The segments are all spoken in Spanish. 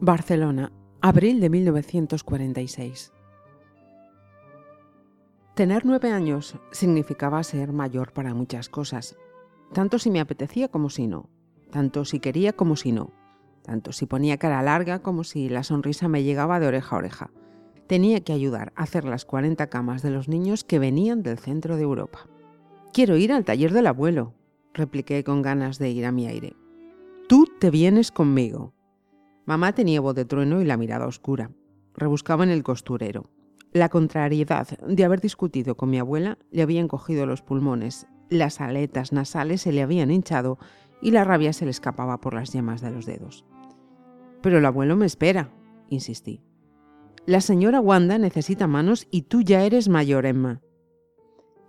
Barcelona, abril de 1946. Tener nueve años significaba ser mayor para muchas cosas, tanto si me apetecía como si no, tanto si quería como si no, tanto si ponía cara larga como si la sonrisa me llegaba de oreja a oreja. Tenía que ayudar a hacer las 40 camas de los niños que venían del centro de Europa. Quiero ir al taller del abuelo, repliqué con ganas de ir a mi aire. Tú te vienes conmigo, Mamá tenía voz de trueno y la mirada oscura. Rebuscaba en el costurero. La contrariedad de haber discutido con mi abuela le había encogido los pulmones, las aletas nasales se le habían hinchado y la rabia se le escapaba por las yemas de los dedos. Pero el abuelo me espera, insistí. La señora Wanda necesita manos y tú ya eres mayor, Emma.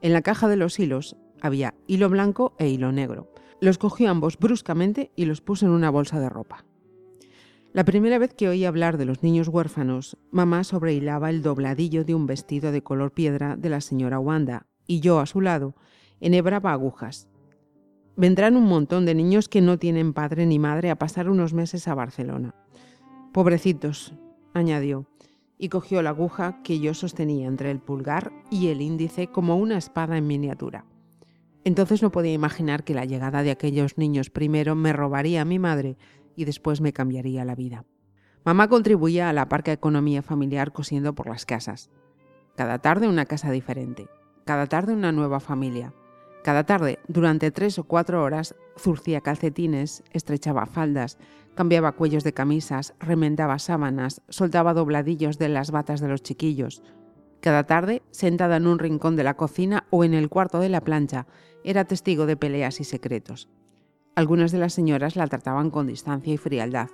En la caja de los hilos había hilo blanco e hilo negro. Los cogió ambos bruscamente y los puso en una bolsa de ropa. La primera vez que oí hablar de los niños huérfanos, mamá sobrehilaba el dobladillo de un vestido de color piedra de la señora Wanda, y yo a su lado enhebraba agujas. Vendrán un montón de niños que no tienen padre ni madre a pasar unos meses a Barcelona. Pobrecitos, añadió, y cogió la aguja que yo sostenía entre el pulgar y el índice como una espada en miniatura. Entonces no podía imaginar que la llegada de aquellos niños primero me robaría a mi madre y después me cambiaría la vida. Mamá contribuía a la parca economía familiar cosiendo por las casas. Cada tarde una casa diferente, cada tarde una nueva familia. Cada tarde, durante tres o cuatro horas, zurcía calcetines, estrechaba faldas, cambiaba cuellos de camisas, remendaba sábanas, soltaba dobladillos de las batas de los chiquillos. Cada tarde, sentada en un rincón de la cocina o en el cuarto de la plancha, era testigo de peleas y secretos. Algunas de las señoras la trataban con distancia y frialdad.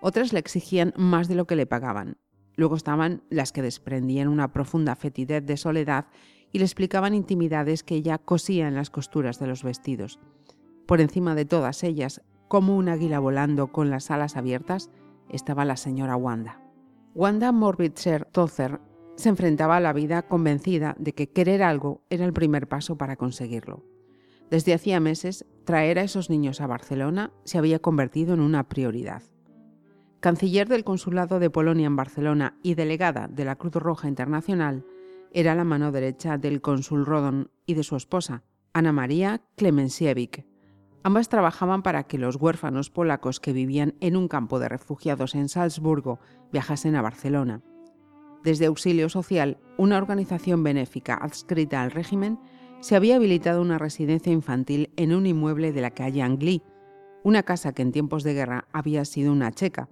Otras le exigían más de lo que le pagaban. Luego estaban las que desprendían una profunda fetidez de soledad y le explicaban intimidades que ella cosía en las costuras de los vestidos. Por encima de todas ellas, como un águila volando con las alas abiertas, estaba la señora Wanda. Wanda Morbitzer Tozer se enfrentaba a la vida convencida de que querer algo era el primer paso para conseguirlo. Desde hacía meses, traer a esos niños a Barcelona se había convertido en una prioridad. Canciller del Consulado de Polonia en Barcelona y delegada de la Cruz Roja Internacional, era la mano derecha del cónsul Rodon y de su esposa, Ana María Klemensiewicz. Ambas trabajaban para que los huérfanos polacos que vivían en un campo de refugiados en Salzburgo viajasen a Barcelona. Desde Auxilio Social, una organización benéfica adscrita al régimen, se había habilitado una residencia infantil en un inmueble de la calle Angli, una casa que en tiempos de guerra había sido una checa,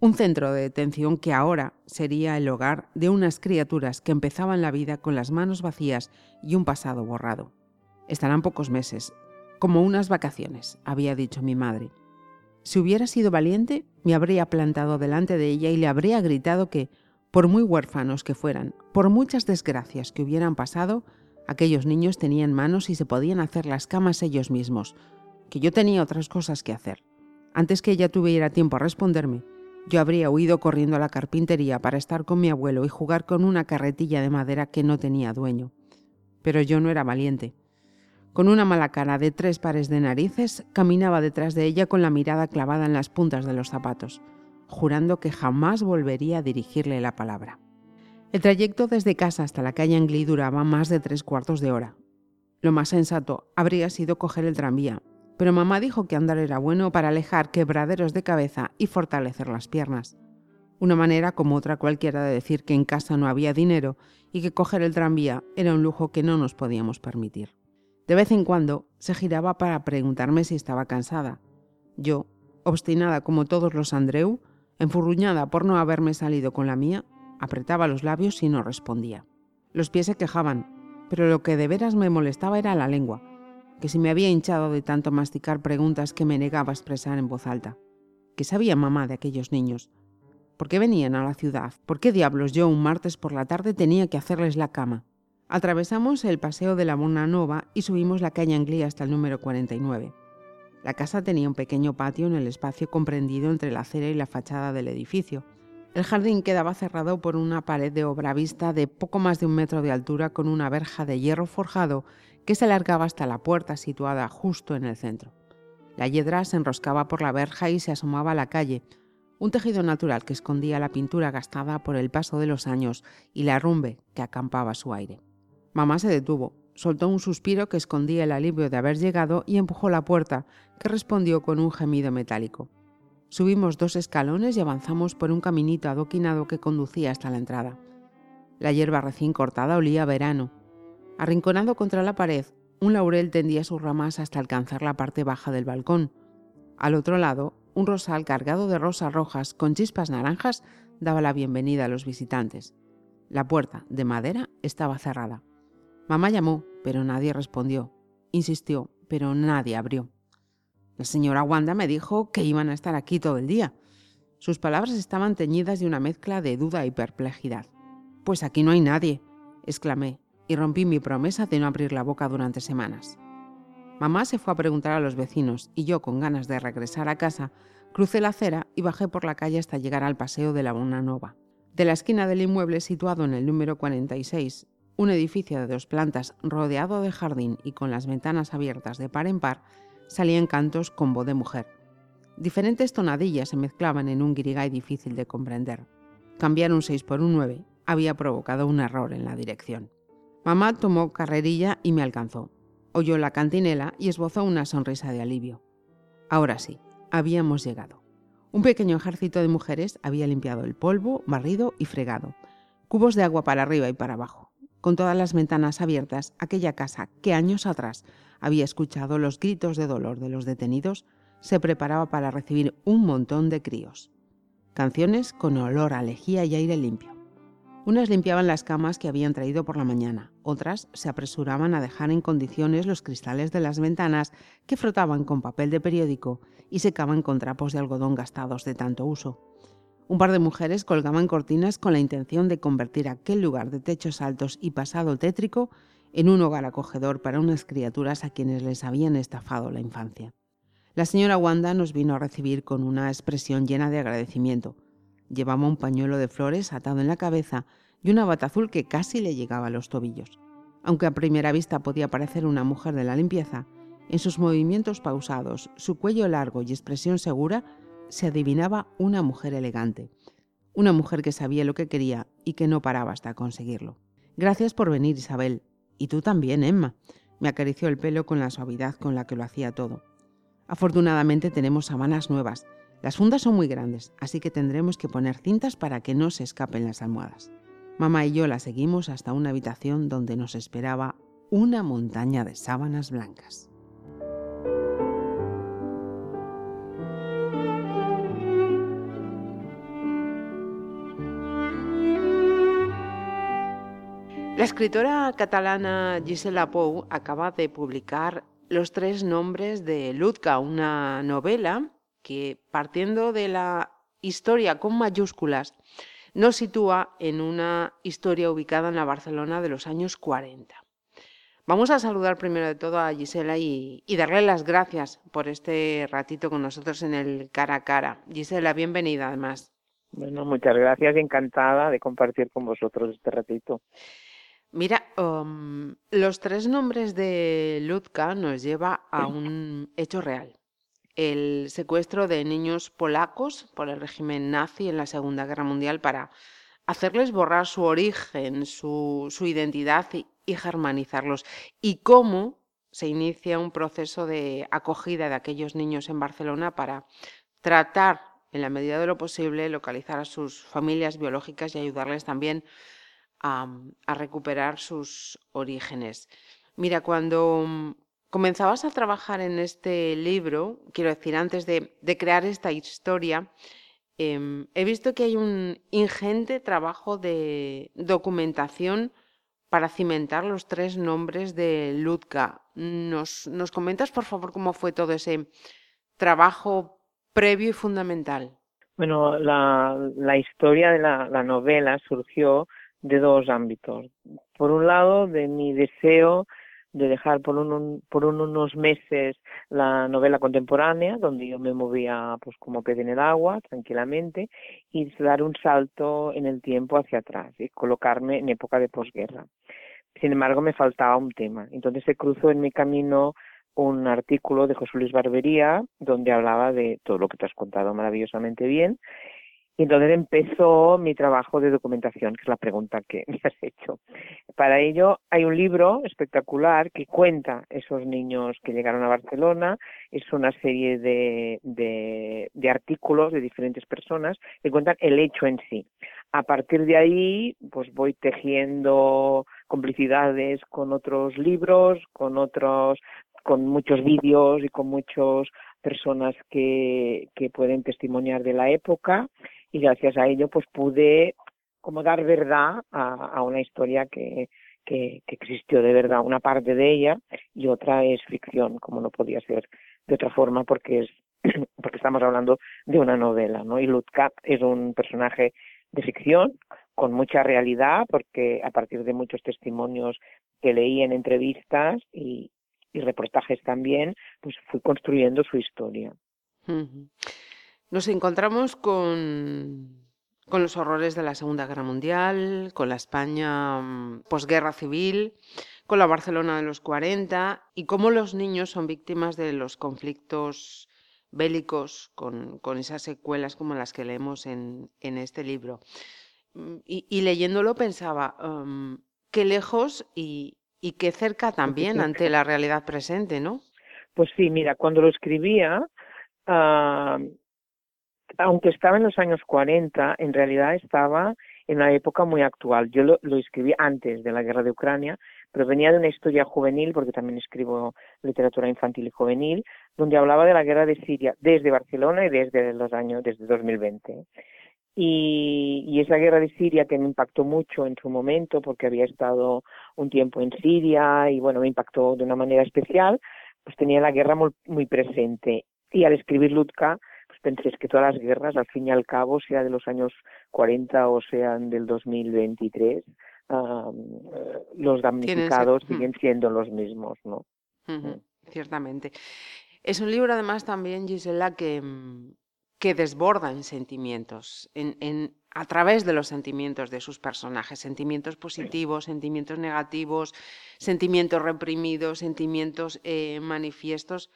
un centro de detención que ahora sería el hogar de unas criaturas que empezaban la vida con las manos vacías y un pasado borrado. Estarán pocos meses, como unas vacaciones, había dicho mi madre. Si hubiera sido valiente, me habría plantado delante de ella y le habría gritado que, por muy huérfanos que fueran, por muchas desgracias que hubieran pasado, Aquellos niños tenían manos y se podían hacer las camas ellos mismos, que yo tenía otras cosas que hacer. Antes que ella tuviera tiempo a responderme, yo habría huido corriendo a la carpintería para estar con mi abuelo y jugar con una carretilla de madera que no tenía dueño. Pero yo no era valiente. Con una mala cara de tres pares de narices, caminaba detrás de ella con la mirada clavada en las puntas de los zapatos, jurando que jamás volvería a dirigirle la palabra. El trayecto desde casa hasta la calle Angli duraba más de tres cuartos de hora. Lo más sensato habría sido coger el tranvía, pero mamá dijo que andar era bueno para alejar quebraderos de cabeza y fortalecer las piernas. Una manera como otra cualquiera de decir que en casa no había dinero y que coger el tranvía era un lujo que no nos podíamos permitir. De vez en cuando se giraba para preguntarme si estaba cansada. Yo, obstinada como todos los Andreu, enfurruñada por no haberme salido con la mía, Apretaba los labios y no respondía. Los pies se quejaban. pero lo que de veras me molestaba era la lengua, que se me había hinchado de tanto masticar preguntas que me negaba a expresar en voz alta. ¿Qué sabía mamá de aquellos niños? ¿Por qué venían a la ciudad? ¿Por qué diablos yo un martes por la tarde tenía que hacerles la cama? Atravesamos el paseo de la Mona Nova y subimos la calle Anglía hasta el número 49. La casa tenía un pequeño patio en el espacio comprendido entre la acera y la fachada del edificio. El jardín quedaba cerrado por una pared de obra vista de poco más de un metro de altura con una verja de hierro forjado que se alargaba hasta la puerta situada justo en el centro. La hiedra se enroscaba por la verja y se asomaba a la calle, un tejido natural que escondía la pintura gastada por el paso de los años y la rumbe que acampaba su aire. Mamá se detuvo, soltó un suspiro que escondía el alivio de haber llegado y empujó la puerta, que respondió con un gemido metálico. Subimos dos escalones y avanzamos por un caminito adoquinado que conducía hasta la entrada. La hierba recién cortada olía a verano. Arrinconado contra la pared, un laurel tendía sus ramas hasta alcanzar la parte baja del balcón. Al otro lado, un rosal cargado de rosas rojas con chispas naranjas daba la bienvenida a los visitantes. La puerta, de madera, estaba cerrada. Mamá llamó, pero nadie respondió. Insistió, pero nadie abrió. La señora Wanda me dijo que iban a estar aquí todo el día. Sus palabras estaban teñidas de una mezcla de duda y perplejidad. Pues aquí no hay nadie, exclamé, y rompí mi promesa de no abrir la boca durante semanas. Mamá se fue a preguntar a los vecinos y yo, con ganas de regresar a casa, crucé la acera y bajé por la calle hasta llegar al paseo de la Bona Nova. De la esquina del inmueble situado en el número 46, un edificio de dos plantas rodeado de jardín y con las ventanas abiertas de par en par, salían cantos con voz de mujer. Diferentes tonadillas se mezclaban en un guirigay difícil de comprender. Cambiar un 6 por un 9 había provocado un error en la dirección. Mamá tomó carrerilla y me alcanzó. Oyó la cantinela y esbozó una sonrisa de alivio. Ahora sí, habíamos llegado. Un pequeño ejército de mujeres había limpiado el polvo, barrido y fregado. Cubos de agua para arriba y para abajo. Con todas las ventanas abiertas, aquella casa que años atrás había escuchado los gritos de dolor de los detenidos, se preparaba para recibir un montón de críos. Canciones con olor a lejía y aire limpio. Unas limpiaban las camas que habían traído por la mañana, otras se apresuraban a dejar en condiciones los cristales de las ventanas que frotaban con papel de periódico y secaban con trapos de algodón gastados de tanto uso. Un par de mujeres colgaban cortinas con la intención de convertir aquel lugar de techos altos y pasado tétrico en un hogar acogedor para unas criaturas a quienes les habían estafado la infancia. La señora Wanda nos vino a recibir con una expresión llena de agradecimiento, Llevaba un pañuelo de flores atado en la cabeza y una bata azul que casi le llegaba a los tobillos. Aunque a primera vista podía parecer una mujer de la limpieza, en sus movimientos pausados, su cuello largo y expresión segura, se adivinaba una mujer elegante, una mujer que sabía lo que quería y que no paraba hasta conseguirlo. Gracias por venir, Isabel. Y tú también, Emma. Me acarició el pelo con la suavidad con la que lo hacía todo. Afortunadamente tenemos sábanas nuevas, las fundas son muy grandes, así que tendremos que poner cintas para que no se escapen las almohadas. Mamá y yo la seguimos hasta una habitación donde nos esperaba una montaña de sábanas blancas. La escritora catalana Gisela Pou acaba de publicar Los tres nombres de Ludka, una novela que partiendo de la historia con mayúsculas, nos sitúa en una historia ubicada en la Barcelona de los años 40. Vamos a saludar primero de todo a Gisela y, darle las gracias por este ratito con nosotros en el cara a cara. Gisela, bienvenida además. Bueno, muchas gracias, encantada de compartir con vosotros este ratito. Mira, um, los tres nombres de Ludka nos lleva a un hecho real el secuestro de niños polacos por el régimen nazi en la Segunda Guerra Mundial para hacerles borrar su origen, su, identidad y, germanizarlos. Y cómo se inicia un proceso de acogida de aquellos niños en Barcelona para tratar, en la medida de lo posible, localizar a sus familias biológicas y ayudarles también a recuperar sus orígenes. Mira, cuando comenzabas a trabajar en este libro, quiero decir, antes de, crear esta historia, em, he visto que hay un ingente trabajo de documentación para cimentar los tres nombres de Ludka. ¿Nos, ¿Nos comentas, por favor, cómo fue todo ese trabajo previo y fundamental? Bueno, la, historia de la novela surgió de dos ámbitos. Por un lado, de mi deseo de dejar por, un, por unos meses la novela contemporánea, donde yo me movía pues como pez en el agua, tranquilamente, y dar un salto en el tiempo hacia atrás y colocarme en época de posguerra. Sin embargo, me faltaba un tema. Entonces se cruzó en mi camino un artículo de José Luis Barbería, donde hablaba de todo lo que te has contado maravillosamente bien, y entonces empezó mi trabajo de documentación, que es la pregunta que me has hecho. Para ello hay un libro espectacular que cuenta esos niños que llegaron a Barcelona. Es una serie de, de, de artículos de diferentes personas que cuentan el hecho en sí. A partir de ahí, pues voy tejiendo complicidades con otros libros, con otros, con muchos vídeos y con muchas personas que, que pueden testimoniar de la época y gracias a ello pues pude como dar verdad a, una historia que, que, existió de verdad, una parte de ella y otra es ficción, como no podía ser de otra forma porque es porque estamos hablando de una novela, ¿no? Y Lutka es un personaje de ficción con mucha realidad porque a partir de muchos testimonios que leí en entrevistas y, y reportajes también, pues fui construyendo su historia. Nos encontramos con, con los horrores de la Segunda Guerra Mundial, con la España mm, posguerra civil, con la Barcelona de los 40 y cómo los niños son víctimas de los conflictos bélicos con, con esas secuelas como las que leemos en, en este libro. Mm, y, leyéndolo pensaba, um, qué lejos y, y qué cerca también ante la realidad presente, ¿no? Pues sí, mira, cuando lo escribía, uh, aunque estaba en los años 40, en realidad estaba en una época muy actual. Yo lo, escribí antes de la guerra de Ucrania, pero venía de una historia juvenil, porque también escribo literatura infantil y juvenil, donde hablaba de la guerra de Siria desde Barcelona y desde los años, desde 2020. Y, y esa guerra de Siria que me impactó mucho en su momento, porque había estado un tiempo en Siria y bueno, me impactó de una manera especial, pues tenía la guerra muy, muy presente. Y al escribir Lutka, penséis que todas las guerras, al fin y al cabo, sea de los años 40 o sean del 2023, los damnificados siguen siendo los mismos, ¿no? Mm. Ciertamente. Es un libro, además, también, Gisela, que, mm, que desborda en sentimientos, en, en, a través de los sentimientos de sus personajes, sentimientos positivos, sentimientos negativos, sentimientos reprimidos, sentimientos eh, manifiestos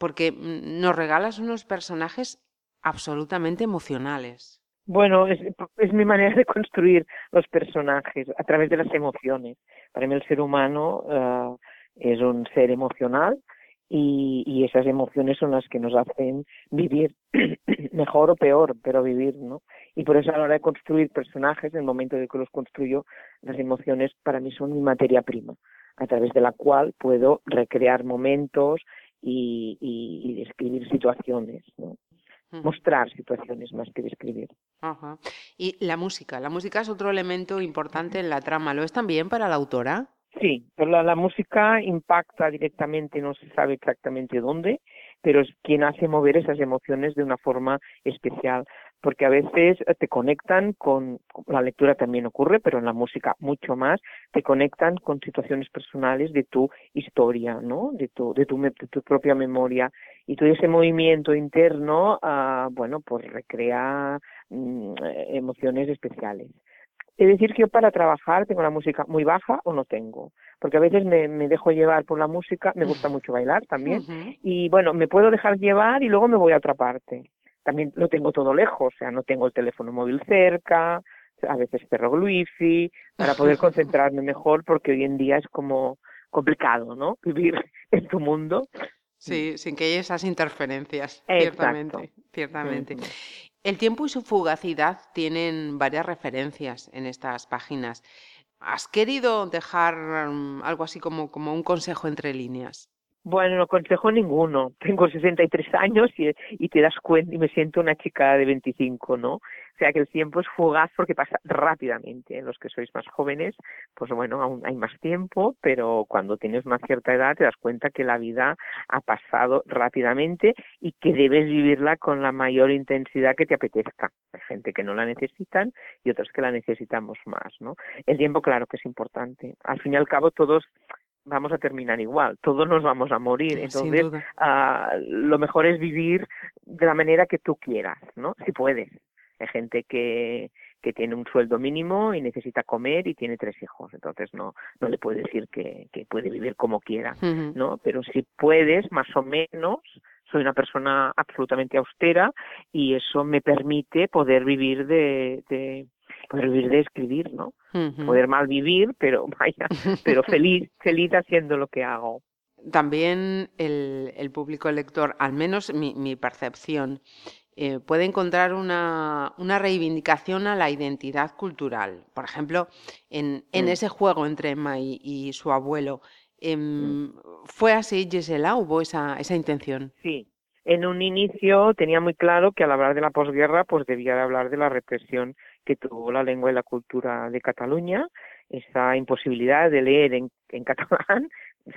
porque nos regalas unos personajes absolutamente emocionales. Bueno, es, mi manera de construir los personajes a través de las emociones. Para mí el ser humano uh, es un ser emocional y, y, esas emociones son las que nos hacen vivir mejor o peor, pero vivir, ¿no? Y por eso a la hora de construir personajes, en el momento de que los construyo, las emociones para mí son mi materia prima, a través de la cual puedo recrear momentos, y, y, describir situaciones, ¿no? mostrar situaciones más que describir. Ajá. Y la música, la música es otro elemento importante en la trama, ¿lo es también para la autora? Sí, pero la, la música impacta directamente, no se sabe exactamente dónde, pero es quien hace mover esas emociones de una forma especial porque a veces eh, te conectan con, la lectura también ocurre, pero en la música mucho más, te conectan con situaciones personales de tu historia, ¿no? De tu, de tu, de tu propia memoria. Y todo ese movimiento interno, uh, bueno, pues recrea mm, emociones especiales. Es decir, que yo para trabajar tengo la música muy baja o no tengo, porque a veces me, me dejo llevar por la música, me gusta mucho bailar también, y bueno, me puedo dejar llevar y luego me voy a otra parte también lo tengo todo lejos, o sea, no tengo el teléfono móvil cerca, a veces perro wifi, para poder concentrarme mejor, porque hoy en día es como complicado, ¿no? Vivir en tu mundo. Sí, sin que haya esas interferencias, ciertamente, ciertamente. El tiempo y su fugacidad tienen varias referencias en estas páginas. ¿Has querido dejar mm, algo así como, como un consejo entre líneas? Bueno, no consejo ninguno. Tengo 63 años y, y te das cuenta y me siento una chica de 25, ¿no? O sea que el tiempo es fugaz porque pasa rápidamente. Los que sois más jóvenes, pues bueno, aún hay más tiempo, pero cuando tienes una cierta edad te das cuenta que la vida ha pasado rápidamente y que debes vivirla con la mayor intensidad que te apetezca. Hay gente que no la necesitan y otros que la necesitamos más, ¿no? El tiempo, claro que es importante. Al fin y al cabo, todos vamos a terminar igual, todos nos vamos a morir. Entonces, uh, lo mejor es vivir de la manera que tú quieras, ¿no? Si puedes. Hay gente que, que tiene un sueldo mínimo y necesita comer y tiene tres hijos, entonces no, no le puede decir que, que puede vivir como quiera, ¿no? Pero si puedes, más o menos, soy una persona absolutamente austera y eso me permite poder vivir de, de poder vivir de escribir, ¿no? Poder mal vivir, pero vaya, pero feliz, feliz haciendo lo que hago. También el, el público lector, al menos mi, mi percepción, eh, puede encontrar una, una, reivindicación a la identidad cultural. Por ejemplo, en, en mm. ese juego entre Emma y, y su abuelo, eh, mm. ¿fue así, Gisela? ¿Hubo esa, esa intención? Sí, en un inicio tenía muy claro que al hablar de la posguerra pues debía de hablar de la represión que tuvo la lengua y la cultura de Cataluña, esa imposibilidad de leer en, en catalán,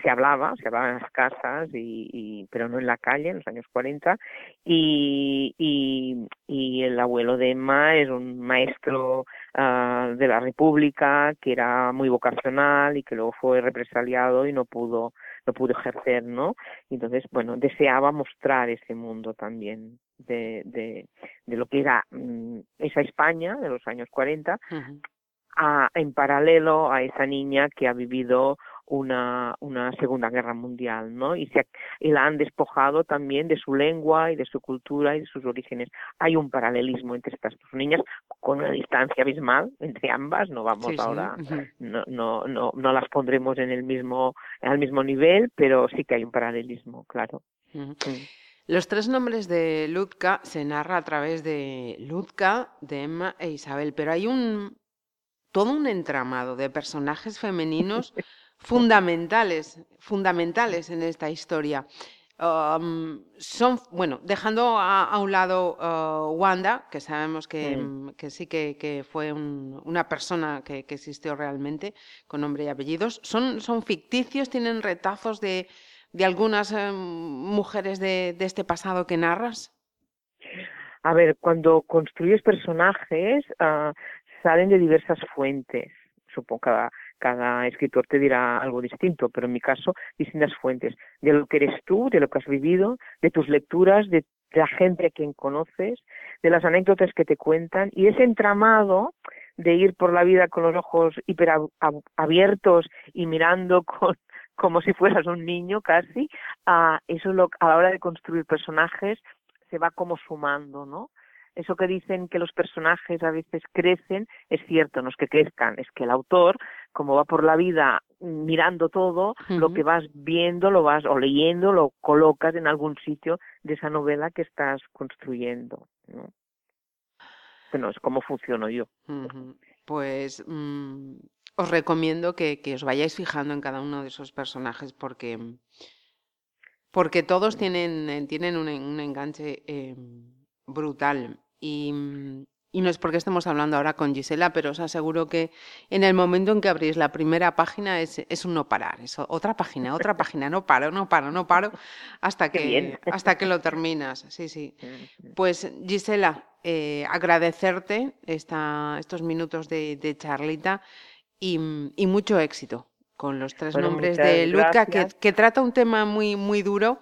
se hablaba, se hablaba en las casas, y, pero no en la calle en los años 40, y, y, el abuelo de Emma es un maestro uh, de la República que era muy vocacional y que luego fue represaliado y no pudo no pudo ejercer, ¿no? Entonces, bueno, deseaba mostrar ese mundo también de, de, de lo que era mm, esa España de los años 40, uh -huh. a, en paralelo a esa niña que ha vivido una, una Segunda Guerra Mundial, ¿no? Y, se, y la han despojado también de su lengua y de su cultura y de sus orígenes. Hay un paralelismo entre estas dos niñas con una distancia abismal entre ambas. No vamos sí, ahora, sí. no, no, no, no las pondremos en el mismo, al mismo nivel, pero sí que hay un paralelismo, claro. Uh -huh. sí. Los tres nombres de Ludka se narra a través de Ludka, de Emma e Isabel, pero hay un todo un entramado de personajes femeninos fundamentales, fundamentales en esta historia. Um, son, bueno, dejando a, a un lado uh, Wanda, que sabemos que, mm. que sí que, que fue un, una persona que, que, existió realmente, con nombre y apellidos, son, son ficticios, tienen retazos de, de algunas eh, mujeres de, de, este pasado que narras. A ver, cuando construyes personajes, uh, salen de diversas fuentes, supongo cada cada escritor te dirá algo distinto, pero en mi caso, distintas fuentes, de lo que eres tú, de lo que has vivido, de tus lecturas, de la gente a quien conoces, de las anécdotas que te cuentan, y ese entramado de ir por la vida con los ojos hiperabiertos y mirando como si fueras un niño casi, a eso lo, a la hora de construir personajes se va como sumando, ¿no? eso que dicen que los personajes a veces crecen, es cierto, no es que crezcan, es que el autor, como va por la vida mirando todo, uh -huh. lo que vas viendo, lo vas o leyendo, lo colocas en algún sitio de esa novela que estás construyendo. ¿no? Bueno, es como funciono yo. Uh -huh. Pues mmm, os recomiendo que, que, os vayáis fijando en cada uno de esos personajes porque, porque todos tienen, tienen un, un enganche eh, brutal. Y, y, no es porque estemos hablando ahora con Gisela, pero os aseguro que en el momento en que abrís la primera página es, es un no parar, es otra página, otra página, no paro, no paro, no paro, hasta que, hasta que lo terminas. Sí, sí. Pues Gisela, eh, agradecerte esta, estos minutos de, de charlita y, y, mucho éxito con los tres bueno, nombres de Luca, que, que trata un tema muy, muy duro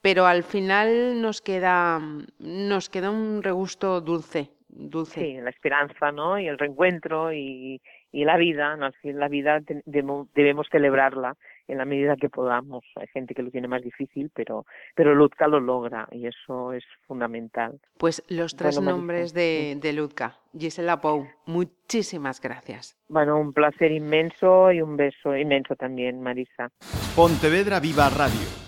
pero al final nos queda, nos queda un regusto dulce, dulce. Sí, la esperanza, ¿no? Y el reencuentro y, y la vida, ¿no? la vida debemos, debemos celebrarla en la medida que podamos. Hay gente que lo tiene más difícil, pero, pero Lutka lo logra y eso es fundamental. Pues los tres bueno, nombres de, de Lutka. Gisela Pou, muchísimas gracias. Bueno, un placer inmenso y un beso inmenso también, Marisa. Pontevedra Viva Radio